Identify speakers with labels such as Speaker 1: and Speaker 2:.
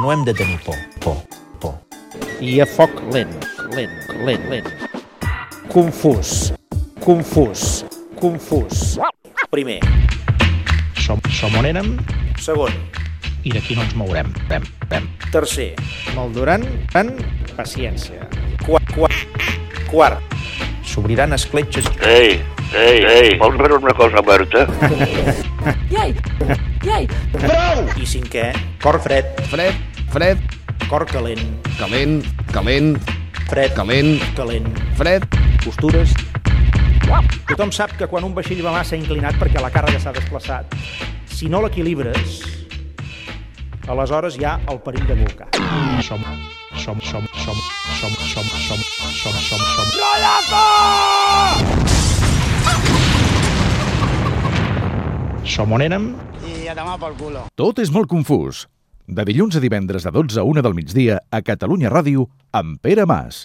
Speaker 1: No hem de tenir por, por, por.
Speaker 2: I a foc lent, lent, lent, lent. Confús, confús, confús.
Speaker 1: Primer.
Speaker 3: Som, som on érem
Speaker 1: Segon.
Speaker 3: i d'aquí no ens mourem. Pem, pem.
Speaker 1: Tercer.
Speaker 2: Molt durant, en paciència.
Speaker 1: Quart. Quart. Quart. S'obriran escletxes
Speaker 4: Ei, ei, ei, vols veure una cosa, Berta?
Speaker 5: Iai! Iai!
Speaker 1: i cinquè. Cor fred,
Speaker 6: Fred, fred,
Speaker 1: cor calent,
Speaker 6: calent, calent,
Speaker 1: fred,
Speaker 6: calent,
Speaker 1: calent.
Speaker 6: fred.
Speaker 1: Postures. Tothom sap que quan un vaixell va massa inclinat perquè la càrrega s'ha desplaçat, si no l'equilibres, aleshores hi ha el perill de volcà.
Speaker 3: Som, som, som, som, som, som, som, som, som, som. Som on érem
Speaker 7: Tot és molt confús. De dilluns a divendres de 12 a 1 del migdia a Catalunya Ràdio amb Pere Mas.